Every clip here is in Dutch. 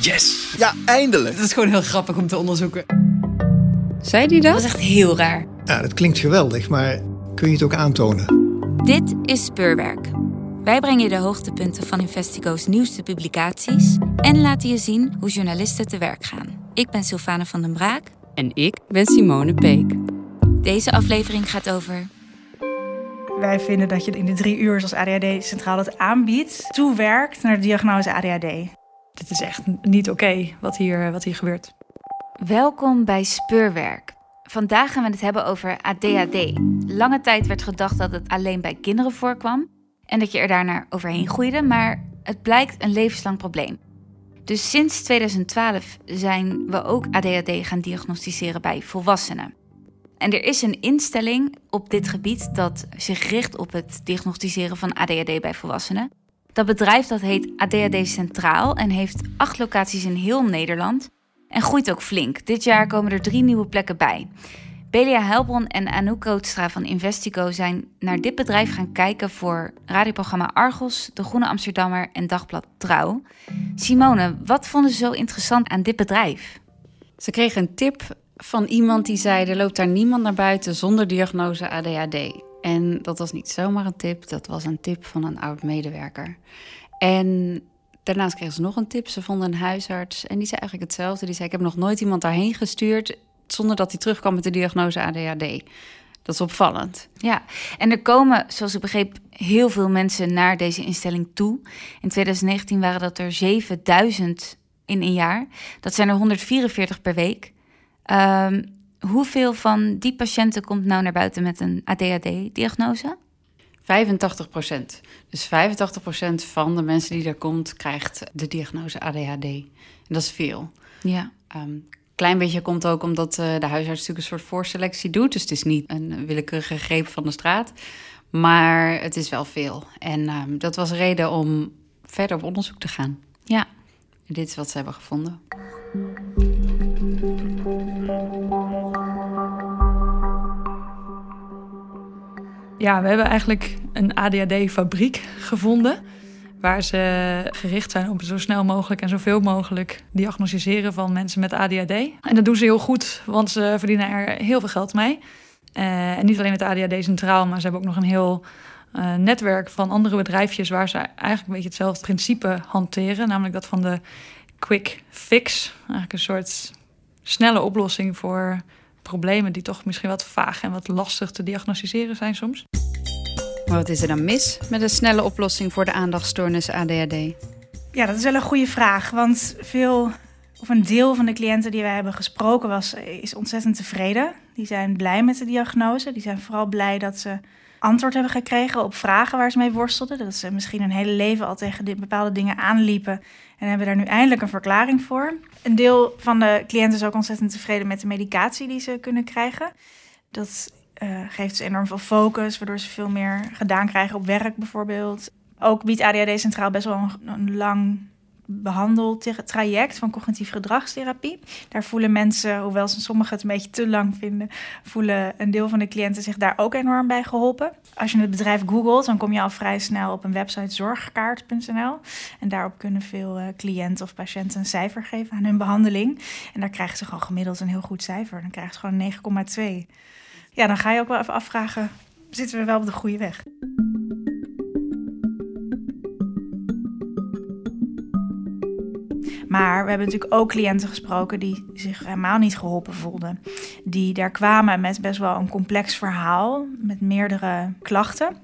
Yes! Ja, eindelijk! Dat is gewoon heel grappig om te onderzoeken. Zei die dat? Dat is echt heel raar. Ja, dat klinkt geweldig, maar kun je het ook aantonen? Dit is Speurwerk. Wij brengen je de hoogtepunten van Investigo's nieuwste publicaties en laten je zien hoe journalisten te werk gaan. Ik ben Sylvane van den Braak. En ik ben Simone Peek. Deze aflevering gaat over wij vinden dat je in de drie uur als ADHD Centraal het aanbiedt, toewerkt naar de diagnose ADHD. Dit is echt niet oké wat, hier, wat hier gebeurt. Welkom bij Speurwerk. Vandaag gaan we het hebben over ADHD. Lange tijd werd gedacht dat het alleen bij kinderen voorkwam en dat je er daarna overheen groeide, maar het blijkt een levenslang probleem. Dus sinds 2012 zijn we ook ADHD gaan diagnosticeren bij volwassenen. En er is een instelling op dit gebied dat zich richt op het diagnosticeren van ADHD bij volwassenen. Dat bedrijf dat heet ADHD Centraal en heeft acht locaties in heel Nederland en groeit ook flink. Dit jaar komen er drie nieuwe plekken bij. Belia Helbron en Anouk Kootstra van Investigo zijn naar dit bedrijf gaan kijken voor radioprogramma Argos, De Groene Amsterdammer en Dagblad Trouw. Simone, wat vonden ze zo interessant aan dit bedrijf? Ze kregen een tip van iemand die zei: er loopt daar niemand naar buiten zonder diagnose ADHD. En dat was niet zomaar een tip, dat was een tip van een oud medewerker. En daarnaast kregen ze nog een tip. Ze vonden een huisarts en die zei eigenlijk hetzelfde. Die zei: Ik heb nog nooit iemand daarheen gestuurd zonder dat hij terugkwam met de diagnose ADHD. Dat is opvallend. Ja, en er komen, zoals ik begreep, heel veel mensen naar deze instelling toe. In 2019 waren dat er 7000 in een jaar. Dat zijn er 144 per week. Um, hoeveel van die patiënten komt nou naar buiten met een ADHD-diagnose? 85 procent. Dus 85 procent van de mensen die er komt, krijgt de diagnose ADHD. En dat is veel. Ja. Um, klein beetje komt ook omdat uh, de huisarts natuurlijk een soort voorselectie doet. Dus het is niet een willekeurige greep van de straat. Maar het is wel veel. En um, dat was reden om verder op onderzoek te gaan. Ja. En dit is wat ze hebben gevonden. Ja, we hebben eigenlijk een ADHD-fabriek gevonden. Waar ze gericht zijn op zo snel mogelijk en zoveel mogelijk diagnosticeren van mensen met ADHD. En dat doen ze heel goed, want ze verdienen er heel veel geld mee. Uh, en niet alleen met ADHD Centraal, maar ze hebben ook nog een heel uh, netwerk van andere bedrijfjes waar ze eigenlijk een beetje hetzelfde principe hanteren. Namelijk dat van de quick fix. Eigenlijk een soort snelle oplossing voor problemen die toch misschien wat vaag en wat lastig te diagnosticeren zijn soms. Maar wat is er dan mis met een snelle oplossing voor de aandachtstoornis ADHD? Ja, dat is wel een goede vraag. Want veel, of een deel van de cliënten die wij hebben gesproken was, is ontzettend tevreden. Die zijn blij met de diagnose. Die zijn vooral blij dat ze antwoord hebben gekregen op vragen waar ze mee worstelden. Dat ze misschien hun hele leven al tegen bepaalde dingen aanliepen en hebben daar nu eindelijk een verklaring voor. Een deel van de cliënten is ook ontzettend tevreden met de medicatie die ze kunnen krijgen. Dat uh, geeft ze enorm veel focus, waardoor ze veel meer gedaan krijgen op werk bijvoorbeeld. Ook biedt ADHD Centraal best wel een lang behandeltraject van cognitief gedragstherapie. Daar voelen mensen, hoewel sommigen het een beetje te lang vinden, voelen een deel van de cliënten zich daar ook enorm bij geholpen. Als je het bedrijf googelt, dan kom je al vrij snel op een website zorgkaart.nl. En daarop kunnen veel uh, cliënten of patiënten een cijfer geven aan hun behandeling. En daar krijgen ze gewoon gemiddeld een heel goed cijfer. Dan krijgen ze gewoon 9,2. Ja, dan ga je ook wel even afvragen, zitten we wel op de goede weg? Maar we hebben natuurlijk ook cliënten gesproken die zich helemaal niet geholpen voelden. Die daar kwamen met best wel een complex verhaal, met meerdere klachten.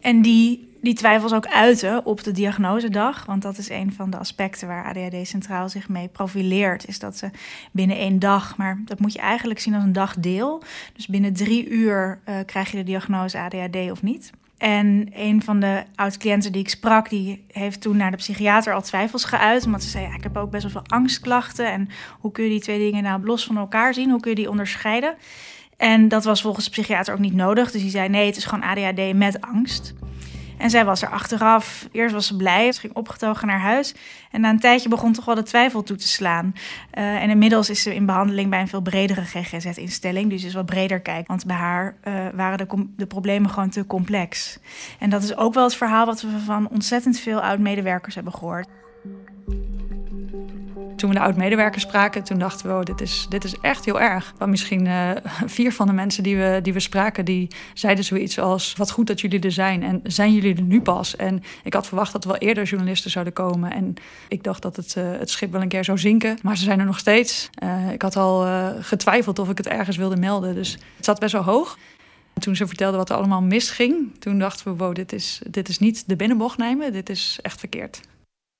En die die twijfels ook uiten op de diagnosedag. Want dat is een van de aspecten waar ADHD Centraal zich mee profileert. Is dat ze binnen één dag, maar dat moet je eigenlijk zien als een dagdeel. Dus binnen drie uur uh, krijg je de diagnose ADHD of niet. En een van de oud-cliënten die ik sprak, die heeft toen naar de psychiater al twijfels geuit. Omdat ze zei, ik heb ook best wel veel angstklachten. En hoe kun je die twee dingen nou los van elkaar zien? Hoe kun je die onderscheiden? En dat was volgens de psychiater ook niet nodig. Dus die zei, nee, het is gewoon ADHD met angst. En zij was er achteraf. Eerst was ze blij, ze ging opgetogen naar huis. En na een tijdje begon toch wel de twijfel toe te slaan. Uh, en inmiddels is ze in behandeling bij een veel bredere GGZ-instelling. Dus is wat breder kijkt. Want bij haar uh, waren de, de problemen gewoon te complex. En dat is ook wel het verhaal wat we van ontzettend veel oud-medewerkers hebben gehoord toen we de oud-medewerkers spraken, toen dachten we, oh, dit is, dit is echt heel erg. Want misschien uh, vier van de mensen die we, die we spraken, die zeiden zoiets als, wat goed dat jullie er zijn. En zijn jullie er nu pas? En ik had verwacht dat er wel eerder journalisten zouden komen. En ik dacht dat het, uh, het schip wel een keer zou zinken. Maar ze zijn er nog steeds. Uh, ik had al getwijfeld of ik het ergens wilde melden. Dus het zat best wel hoog. En toen ze vertelde wat er allemaal misging, toen dachten we, wow, dit is, dit is niet de binnenbocht nemen. Dit is echt verkeerd.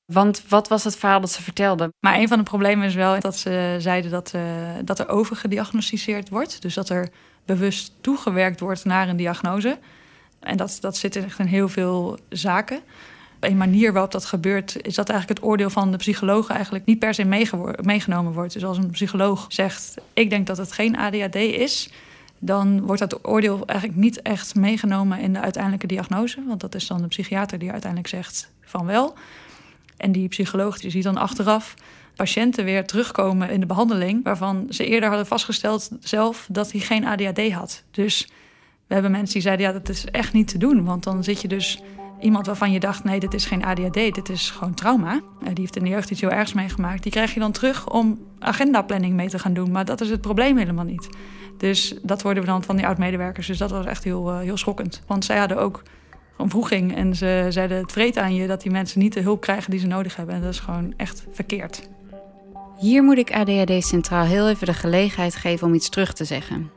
Want wat was het verhaal dat ze vertelde? Maar een van de problemen is wel dat ze zeiden dat, uh, dat er overgediagnosticeerd wordt. Dus dat er bewust toegewerkt wordt naar een diagnose. En dat, dat zit echt in heel veel zaken. Een manier waarop dat gebeurt, is dat eigenlijk het oordeel van de psycholoog eigenlijk niet per se meegenomen wordt. Dus als een psycholoog zegt: Ik denk dat het geen ADHD is, dan wordt dat oordeel eigenlijk niet echt meegenomen in de uiteindelijke diagnose. Want dat is dan de psychiater die uiteindelijk zegt van wel. En die psycholoog die ziet dan achteraf patiënten weer terugkomen in de behandeling... waarvan ze eerder hadden vastgesteld zelf dat hij geen ADHD had. Dus we hebben mensen die zeiden, ja, dat is echt niet te doen. Want dan zit je dus iemand waarvan je dacht, nee, dit is geen ADHD, dit is gewoon trauma. Uh, die heeft in de jeugd iets heel ergs meegemaakt. Die krijg je dan terug om agendaplanning mee te gaan doen. Maar dat is het probleem helemaal niet. Dus dat worden we dan van die oud-medewerkers. Dus dat was echt heel, uh, heel schokkend. Want zij hadden ook gewoon vroeging. En ze zeiden, het vreet aan je dat die mensen niet de hulp krijgen die ze nodig hebben. En dat is gewoon echt verkeerd. Hier moet ik ADHD Centraal heel even de gelegenheid geven om iets terug te zeggen.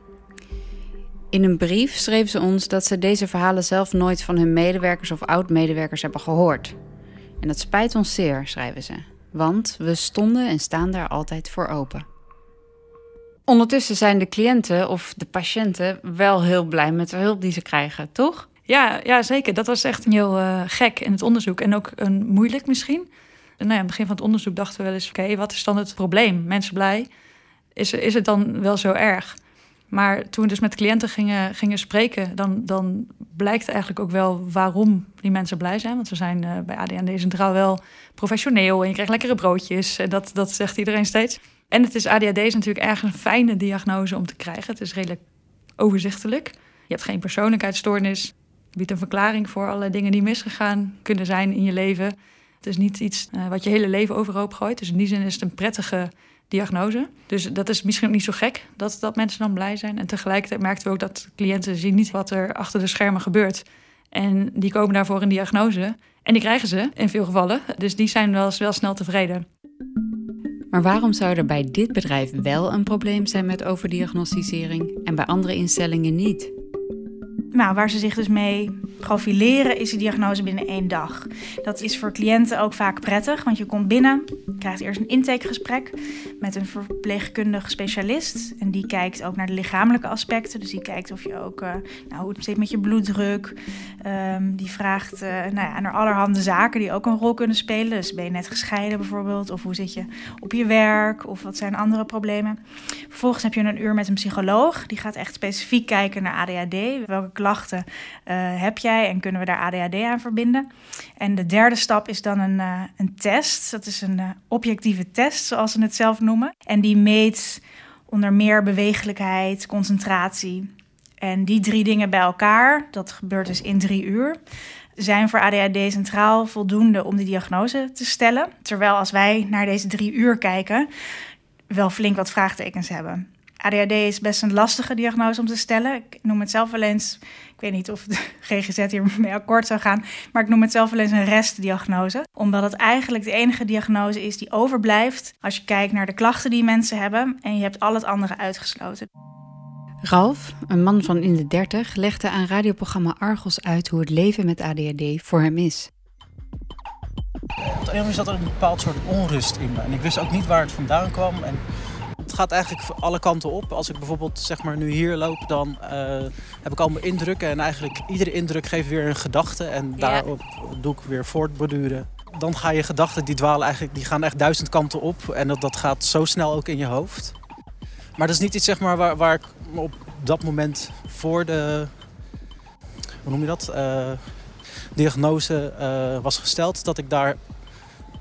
In een brief schreven ze ons dat ze deze verhalen zelf nooit van hun medewerkers of oud-medewerkers hebben gehoord. En dat spijt ons zeer, schrijven ze, want we stonden en staan daar altijd voor open. Ondertussen zijn de cliënten of de patiënten wel heel blij met de hulp die ze krijgen, toch? Ja, ja, zeker. Dat was echt heel uh, gek in het onderzoek. En ook een moeilijk misschien. Nou ja, aan het begin van het onderzoek dachten we wel eens... oké, wat is dan het probleem? Mensen blij? Is, is het dan wel zo erg? Maar toen we dus met cliënten gingen, gingen spreken... Dan, dan blijkt eigenlijk ook wel waarom die mensen blij zijn. Want ze zijn uh, bij ADHD Centraal wel professioneel... en je krijgt lekkere broodjes. En dat, dat zegt iedereen steeds. En het is ADHD is natuurlijk erg een fijne diagnose om te krijgen. Het is redelijk overzichtelijk. Je hebt geen persoonlijkheidsstoornis biedt een verklaring voor alle dingen die misgegaan kunnen zijn in je leven. Het is niet iets uh, wat je hele leven overhoop gooit. Dus in die zin is het een prettige diagnose. Dus dat is misschien ook niet zo gek dat, dat mensen dan blij zijn. En tegelijkertijd merkten we ook dat cliënten zien niet wat er achter de schermen gebeurt. En die komen daarvoor een diagnose. En die krijgen ze in veel gevallen. Dus die zijn wel, wel snel tevreden. Maar waarom zou er bij dit bedrijf wel een probleem zijn met overdiagnosticering en bij andere instellingen niet? Nou, waar ze zich dus mee profileren is de diagnose binnen één dag. Dat is voor cliënten ook vaak prettig, want je komt binnen, krijgt eerst een intakegesprek met een verpleegkundig specialist. En die kijkt ook naar de lichamelijke aspecten. Dus die kijkt of je ook, uh, nou, hoe het zit met je bloeddruk. Um, die vraagt uh, nou ja, naar allerhande zaken die ook een rol kunnen spelen. Dus ben je net gescheiden bijvoorbeeld, of hoe zit je op je werk, of wat zijn andere problemen. Vervolgens heb je een uur met een psycholoog. Die gaat echt specifiek kijken naar ADHD. Welke klachten uh, heb jij en kunnen we daar ADHD aan verbinden? En de derde stap is dan een, uh, een test. Dat is een uh, objectieve test, zoals ze het zelf noemen. En die meet onder meer bewegelijkheid, concentratie. En die drie dingen bij elkaar, dat gebeurt dus in drie uur, zijn voor ADHD centraal voldoende om de diagnose te stellen. Terwijl als wij naar deze drie uur kijken, wel flink wat vraagtekens hebben. ADHD is best een lastige diagnose om te stellen. Ik noem het zelf wel eens, ik weet niet of de GGZ hiermee akkoord zou gaan, maar ik noem het zelf wel eens een restdiagnose. Omdat het eigenlijk de enige diagnose is die overblijft als je kijkt naar de klachten die mensen hebben en je hebt al het andere uitgesloten. Ralf, een man van in de 30, legde aan radioprogramma Argos uit hoe het leven met ADHD voor hem is. Op de ene manier zat er een bepaald soort onrust in me. En ik wist ook niet waar het vandaan kwam. En gaat eigenlijk alle kanten op. Als ik bijvoorbeeld zeg maar, nu hier loop, dan uh, heb ik allemaal indrukken. En eigenlijk iedere indruk geeft weer een gedachte. En daarop doe ik weer voortborduren. Dan ga je gedachten, die dwalen eigenlijk, die gaan echt duizend kanten op. En dat, dat gaat zo snel ook in je hoofd. Maar dat is niet iets zeg maar, waar, waar ik op dat moment voor de... Hoe noem je dat? Uh, diagnose uh, was gesteld, dat ik daar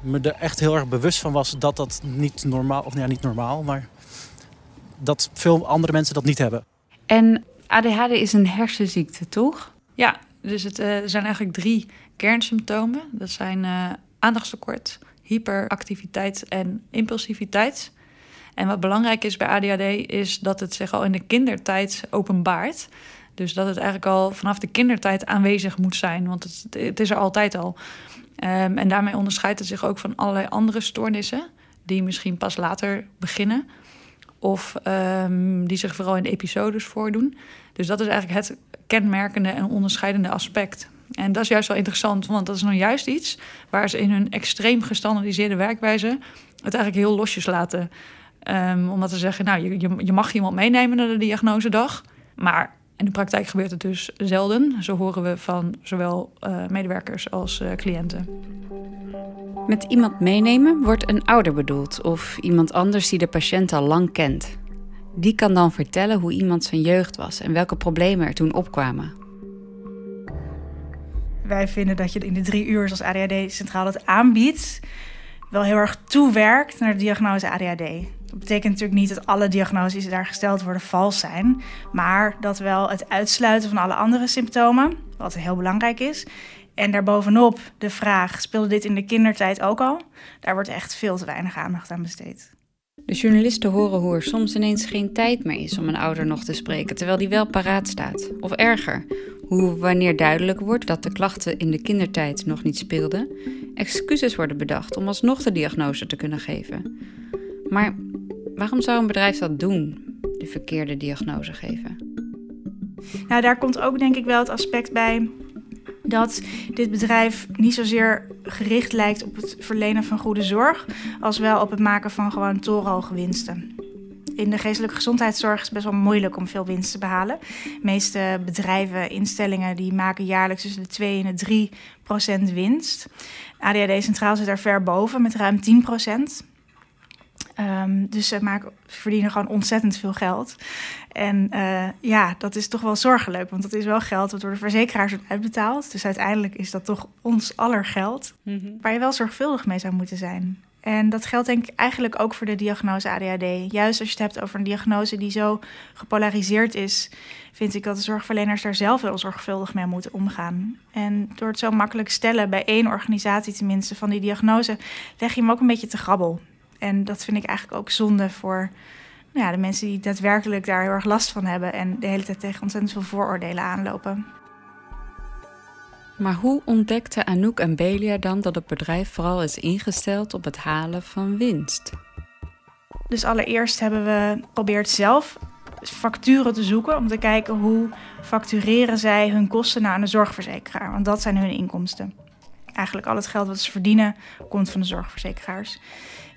me er echt heel erg bewust van was dat dat niet normaal, of ja, niet normaal, maar dat veel andere mensen dat niet hebben. En ADHD is een hersenziekte, toch? Ja, dus het uh, zijn eigenlijk drie kernsymptomen. Dat zijn uh, aandachtstekort, hyperactiviteit en impulsiviteit. En wat belangrijk is bij ADHD is dat het zich al in de kindertijd openbaart. Dus dat het eigenlijk al vanaf de kindertijd aanwezig moet zijn, want het, het is er altijd al. Um, en daarmee onderscheidt het zich ook van allerlei andere stoornissen, die misschien pas later beginnen. Of um, die zich vooral in episodes voordoen. Dus dat is eigenlijk het kenmerkende en onderscheidende aspect. En dat is juist wel interessant, want dat is nou juist iets waar ze in hun extreem gestandardiseerde werkwijze het eigenlijk heel losjes laten. Um, omdat ze zeggen, nou, je, je mag iemand meenemen naar de diagnosedag. Maar in de praktijk gebeurt het dus zelden. Zo horen we van zowel uh, medewerkers als uh, cliënten. Met iemand meenemen wordt een ouder bedoeld of iemand anders die de patiënt al lang kent. Die kan dan vertellen hoe iemand zijn jeugd was en welke problemen er toen opkwamen. Wij vinden dat je in de drie uur als ADHD Centraal het aanbiedt, wel heel erg toewerkt naar de diagnose ADHD. Dat betekent natuurlijk niet dat alle diagnoses die daar gesteld worden vals zijn, maar dat wel het uitsluiten van alle andere symptomen, wat heel belangrijk is. En daarbovenop de vraag: speelde dit in de kindertijd ook al? Daar wordt echt veel te weinig aandacht aan besteed. De journalisten horen hoe er soms ineens geen tijd meer is om een ouder nog te spreken, terwijl die wel paraat staat. Of erger, hoe wanneer duidelijk wordt dat de klachten in de kindertijd nog niet speelden, excuses worden bedacht om alsnog de diagnose te kunnen geven. Maar waarom zou een bedrijf dat doen, de verkeerde diagnose geven? Nou, daar komt ook denk ik wel het aspect bij dat dit bedrijf niet zozeer gericht lijkt op het verlenen van goede zorg, als wel op het maken van gewoon torenhoge winsten. In de geestelijke gezondheidszorg is het best wel moeilijk om veel winst te behalen. De meeste bedrijven, instellingen, die maken jaarlijks tussen de 2 en de 3 procent winst. ADHD Centraal zit daar ver boven met ruim 10 procent. Um, dus ze, maken, verdienen gewoon ontzettend veel geld. En uh, ja, dat is toch wel zorgelijk, want dat is wel geld dat door de verzekeraars wordt uitbetaald. Dus uiteindelijk is dat toch ons aller geld, mm -hmm. waar je wel zorgvuldig mee zou moeten zijn. En dat geldt denk ik eigenlijk ook voor de diagnose ADHD. Juist als je het hebt over een diagnose die zo gepolariseerd is, vind ik dat de zorgverleners daar zelf heel zorgvuldig mee moeten omgaan. En door het zo makkelijk stellen bij één organisatie tenminste van die diagnose, leg je hem ook een beetje te grabbel. En dat vind ik eigenlijk ook zonde voor nou ja, de mensen die daadwerkelijk daar heel erg last van hebben en de hele tijd tegen ontzettend veel vooroordelen aanlopen. Maar hoe ontdekte Anouk en Belia dan dat het bedrijf vooral is ingesteld op het halen van winst? Dus allereerst hebben we geprobeerd zelf facturen te zoeken om te kijken hoe factureren zij hun kosten naar een zorgverzekeraar, want dat zijn hun inkomsten. Eigenlijk al het geld wat ze verdienen komt van de zorgverzekeraars.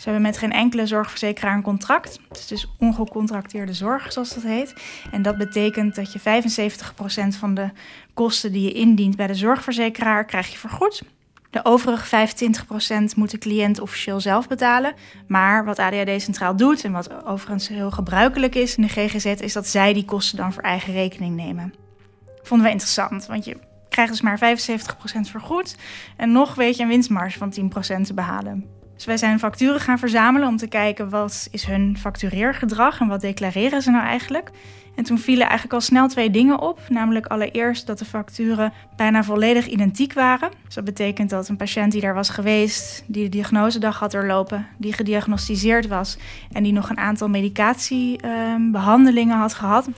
Ze hebben met geen enkele zorgverzekeraar een contract. Het is dus ongecontracteerde zorg, zoals dat heet. En dat betekent dat je 75% van de kosten die je indient bij de zorgverzekeraar krijg je vergoed. De overige 25% moet de cliënt officieel zelf betalen. Maar wat ADHD Centraal doet, en wat overigens heel gebruikelijk is in de GGZ, is dat zij die kosten dan voor eigen rekening nemen. Vonden we interessant, want je krijgt dus maar 75% vergoed. En nog weet je een winstmarge van 10% te behalen. Dus wij zijn facturen gaan verzamelen om te kijken wat is hun factureergedrag en wat declareren ze nou eigenlijk. En toen vielen eigenlijk al snel twee dingen op. Namelijk allereerst dat de facturen bijna volledig identiek waren. Dus dat betekent dat een patiënt die daar was geweest, die de diagnosedag had doorlopen, die gediagnosticeerd was en die nog een aantal medicatiebehandelingen had gehad,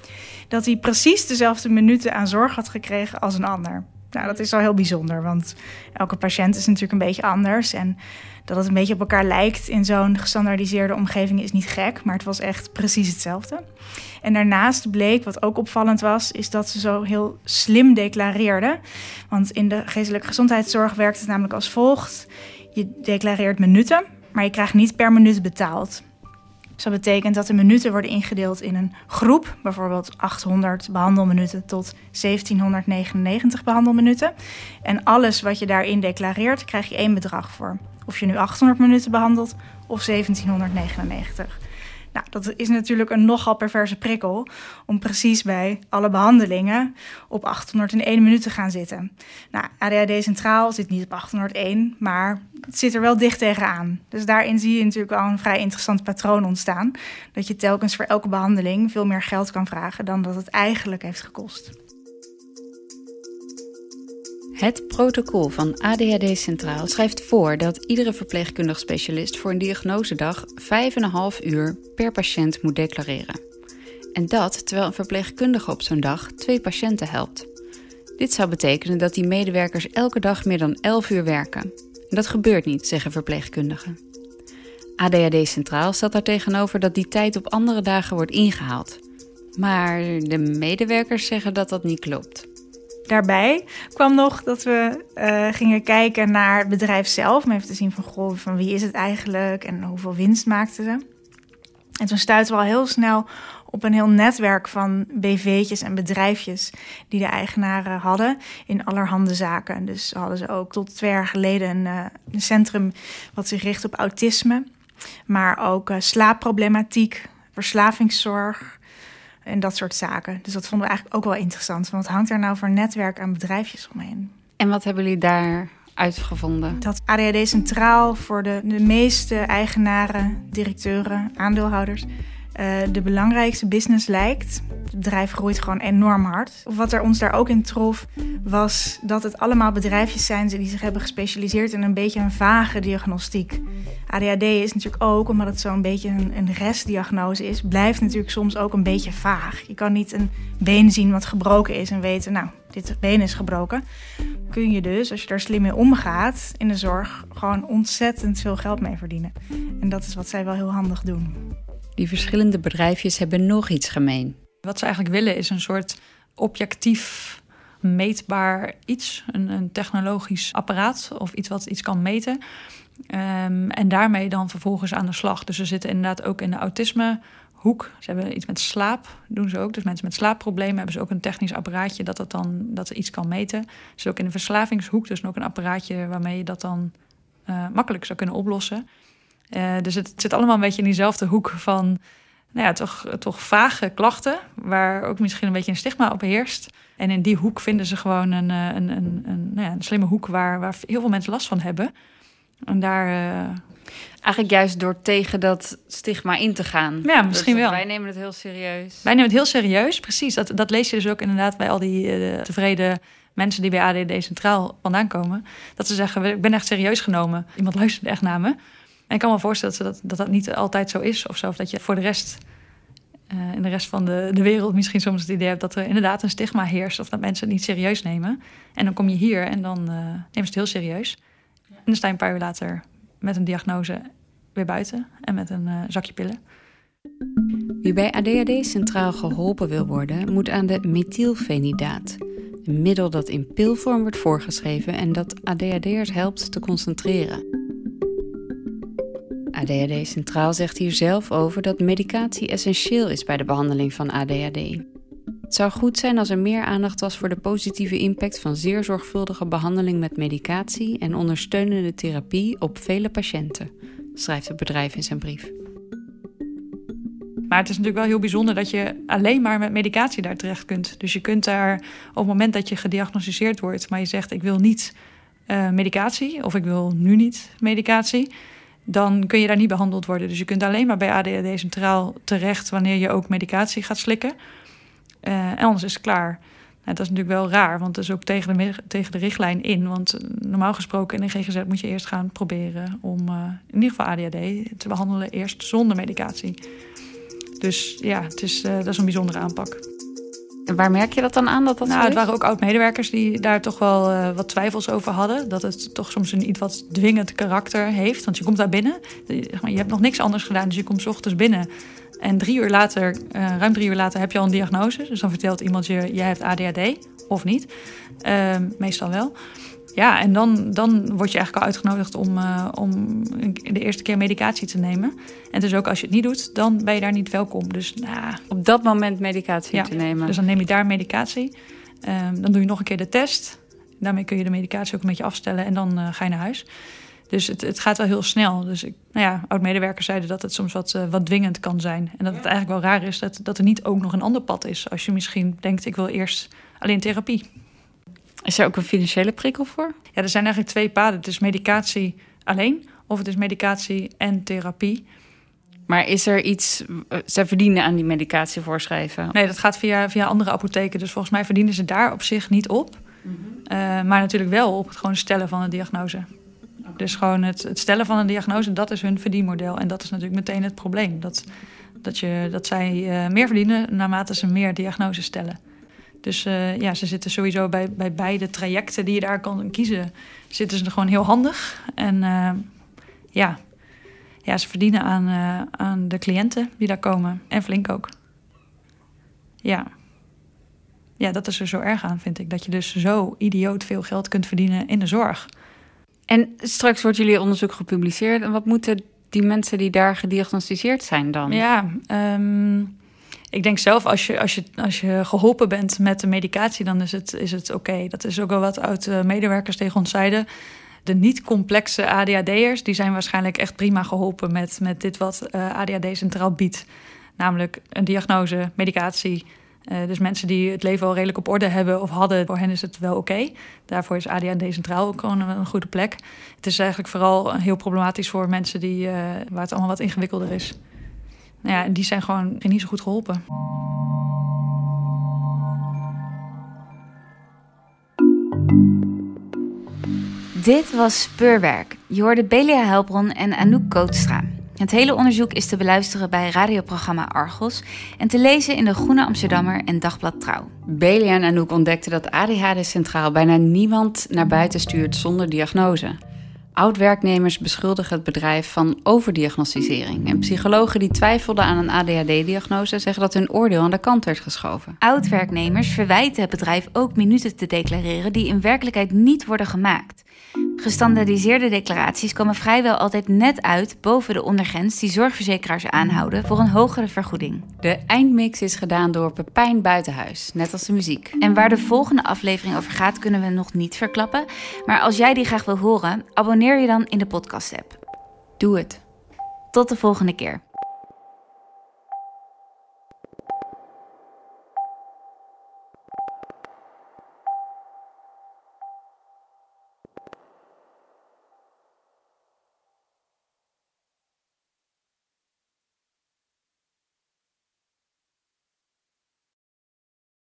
dat hij precies dezelfde minuten aan zorg had gekregen als een ander. Nou, dat is al heel bijzonder, want elke patiënt is natuurlijk een beetje anders. En dat het een beetje op elkaar lijkt in zo'n gestandaardiseerde omgeving is niet gek, maar het was echt precies hetzelfde. En daarnaast bleek, wat ook opvallend was, is dat ze zo heel slim declareerden. Want in de geestelijke gezondheidszorg werkt het namelijk als volgt: je declareert minuten, maar je krijgt niet per minuut betaald. Dus dat betekent dat de minuten worden ingedeeld in een groep, bijvoorbeeld 800 behandelminuten tot 1799 behandelminuten. En alles wat je daarin declareert, krijg je één bedrag voor. Of je nu 800 minuten behandelt of 1799. Nou, dat is natuurlijk een nogal perverse prikkel om precies bij alle behandelingen op 801 minuut te gaan zitten. Nou, ADHD Centraal zit niet op 801, maar het zit er wel dicht tegenaan. Dus daarin zie je natuurlijk al een vrij interessant patroon ontstaan. Dat je telkens voor elke behandeling veel meer geld kan vragen dan dat het eigenlijk heeft gekost. Het protocol van ADHD Centraal schrijft voor dat iedere verpleegkundig specialist voor een diagnosedag 5,5 uur per patiënt moet declareren. En dat terwijl een verpleegkundige op zo'n dag twee patiënten helpt. Dit zou betekenen dat die medewerkers elke dag meer dan 11 uur werken. En dat gebeurt niet, zeggen verpleegkundigen. ADHD Centraal stelt daar tegenover dat die tijd op andere dagen wordt ingehaald. Maar de medewerkers zeggen dat dat niet klopt. Daarbij kwam nog dat we uh, gingen kijken naar het bedrijf zelf. Om even te zien van, goh, van wie is het eigenlijk en hoeveel winst maakten ze. En toen stuiten we al heel snel op een heel netwerk van BV'tjes en bedrijfjes die de eigenaren hadden in allerhande zaken. Dus hadden ze ook tot twee jaar geleden een, een centrum wat zich richt op autisme, maar ook uh, slaapproblematiek, verslavingszorg, en dat soort zaken. Dus dat vonden we eigenlijk ook wel interessant. Want wat hangt er nou voor netwerk aan bedrijfjes omheen? En wat hebben jullie daar uitgevonden? Dat ADHD centraal voor de, de meeste eigenaren, directeuren, aandeelhouders uh, de belangrijkste business lijkt. Het bedrijf groeit gewoon enorm hard. Wat er ons daar ook in trof, was dat het allemaal bedrijfjes zijn die zich hebben gespecialiseerd in een beetje een vage diagnostiek. ADHD is natuurlijk ook, omdat het zo'n beetje een, een restdiagnose is, blijft natuurlijk soms ook een beetje vaag. Je kan niet een been zien wat gebroken is en weten, nou, dit been is gebroken. Kun je dus, als je daar slim mee omgaat in de zorg, gewoon ontzettend veel geld mee verdienen. En dat is wat zij wel heel handig doen. Die verschillende bedrijfjes hebben nog iets gemeen. Wat ze eigenlijk willen is een soort objectief meetbaar iets, een, een technologisch apparaat of iets wat iets kan meten. Um, en daarmee dan vervolgens aan de slag. Dus ze zitten inderdaad ook in de autismehoek. Ze hebben iets met slaap, doen ze ook. Dus mensen met slaapproblemen hebben ze ook een technisch apparaatje dat, dat, dan, dat iets kan meten. Ze ook in de verslavingshoek, dus ook een apparaatje waarmee je dat dan uh, makkelijk zou kunnen oplossen. Uh, dus het, zit allemaal een beetje in diezelfde hoek van nou ja, toch, toch vage klachten, waar ook misschien een beetje een stigma op heerst. En in die hoek vinden ze gewoon een, een, een, een, nou ja, een slimme hoek waar, waar heel veel mensen last van hebben. En daar. Uh... Eigenlijk juist door tegen dat stigma in te gaan. Ja, misschien dus wel. Wij nemen het heel serieus. Wij nemen het heel serieus, precies. Dat, dat lees je dus ook inderdaad bij al die uh, tevreden mensen die bij ADD Centraal vandaan komen. Dat ze zeggen, ik ben echt serieus genomen. Iemand luistert echt naar me. En ik kan me voorstellen dat, dat, dat dat niet altijd zo is of zo. Of dat je voor de rest, uh, in de rest van de, de wereld misschien soms het idee hebt dat er inderdaad een stigma heerst. Of dat mensen het niet serieus nemen. En dan kom je hier en dan uh, nemen ze het heel serieus. En dan sta je een paar uur later met een diagnose weer buiten en met een uh, zakje pillen. Wie bij ADHD centraal geholpen wil worden, moet aan de methylfenidaat. Een middel dat in pilvorm wordt voorgeschreven en dat ADHD'ers helpt te concentreren. ADHD Centraal zegt hier zelf over dat medicatie essentieel is bij de behandeling van ADHD. Het zou goed zijn als er meer aandacht was voor de positieve impact van zeer zorgvuldige behandeling met medicatie en ondersteunende therapie op vele patiënten, schrijft het bedrijf in zijn brief. Maar het is natuurlijk wel heel bijzonder dat je alleen maar met medicatie daar terecht kunt. Dus je kunt daar op het moment dat je gediagnosticeerd wordt, maar je zegt ik wil niet uh, medicatie of ik wil nu niet medicatie, dan kun je daar niet behandeld worden. Dus je kunt alleen maar bij ADHD Centraal terecht wanneer je ook medicatie gaat slikken. Uh, en anders is het klaar. Nou, dat is natuurlijk wel raar, want dat is ook tegen de, tegen de richtlijn in. Want normaal gesproken in de GGZ moet je eerst gaan proberen om uh, in ieder geval ADHD te behandelen, eerst zonder medicatie. Dus ja, het is, dat is een bijzondere aanpak. En waar merk je dat dan aan? Dat dat nou, het waren ook oud-medewerkers die daar toch wel uh, wat twijfels over hadden. Dat het toch soms een iets wat dwingend karakter heeft. Want je komt daar binnen, je hebt nog niks anders gedaan, dus je komt s ochtends binnen. En drie uur later, uh, ruim drie uur later, heb je al een diagnose. Dus dan vertelt iemand je, jij hebt ADHD of niet. Uh, meestal wel. Ja, en dan, dan word je eigenlijk al uitgenodigd om, uh, om de eerste keer medicatie te nemen. En dus ook als je het niet doet, dan ben je daar niet welkom. Dus nou, op dat moment medicatie ja, te nemen. Dus dan neem je daar medicatie. Um, dan doe je nog een keer de test. Daarmee kun je de medicatie ook een beetje afstellen en dan uh, ga je naar huis. Dus het, het gaat wel heel snel. Dus ik, nou ja, oud-medewerkers zeiden dat het soms wat, uh, wat dwingend kan zijn. En dat het eigenlijk wel raar is dat, dat er niet ook nog een ander pad is. Als je misschien denkt, ik wil eerst alleen therapie. Is er ook een financiële prikkel voor? Ja, er zijn eigenlijk twee paden. Het is medicatie alleen of het is medicatie en therapie. Maar is er iets, eh, ze verdienen aan die medicatie voorschrijven? Nee, dat gaat via, via andere apotheken. Dus volgens mij verdienen ze daar op zich niet op. Mm maar natuurlijk wel op het gewoon stellen van een diagnose. Dus gewoon het, het, stellen van een diagnose, dat is hun verdienmodel. En dat is natuurlijk meteen het probleem. Dat, dat, je, dat zij uh, meer verdienen naarmate ze meer diagnoses stellen. Dus uh, ja, ze zitten sowieso bij, bij beide trajecten die je daar kan kiezen, zitten ze er gewoon heel handig. En uh, ja, ja, ze verdienen aan, aan de cliënten die daar komen. En flink ook. Ja. Ja, dat is er zo erg aan, vind ik. Dat je dus zo idioot veel geld kunt verdienen in de zorg. En straks wordt jullie onderzoek gepubliceerd. En wat moeten die mensen die daar gediagnosticeerd zijn dan? Ja, um, ik denk zelf, als je, als, je, als je geholpen bent met de medicatie, dan is het, is het oké. Dat is ook wel wat oud-medewerkers tegen ons zeiden. De niet-complexe ADHD'ers, die zijn waarschijnlijk echt prima geholpen met, met dit wat eh, ADHD centraal biedt. Namelijk een diagnose, medicatie, uh, dus mensen die het leven al redelijk op orde hebben of hadden, voor hen is het wel oké. Daarvoor is ADHD centraal ook gewoon een, goede plek. Het is eigenlijk vooral heel problematisch voor mensen die, waar het allemaal wat ingewikkelder is. Nou ja, die zijn gewoon niet zo goed geholpen. Dit was Speurwerk. Je hoorde Belia Helbron en Anouk Kootstra. Het hele onderzoek is te beluisteren bij radioprogramma Argos en te lezen in de Groene Amsterdammer en Dagblad Trouw. Belia en Anouk ontdekten dat ADHD centraal bijna niemand naar buiten stuurt zonder diagnose. Oud-werknemers beschuldigen het bedrijf van overdiagnosticering. En psychologen die twijfelden aan een ADHD-diagnose zeggen dat hun oordeel aan de kant werd geschoven. Oud-werknemers verwijten het bedrijf ook minuten te declareren die in werkelijkheid niet worden gemaakt. Gestandaardiseerde declaraties komen vrijwel altijd net uit boven de ondergrens die zorgverzekeraars aanhouden voor een hogere vergoeding. De eindmix is gedaan door Pepijn Buitenhuis, net als de muziek. En waar de volgende aflevering over gaat, kunnen we nog niet verklappen. Maar als jij die graag wil horen, abonneer je dan in de podcast-app. Doe het. Tot de volgende keer.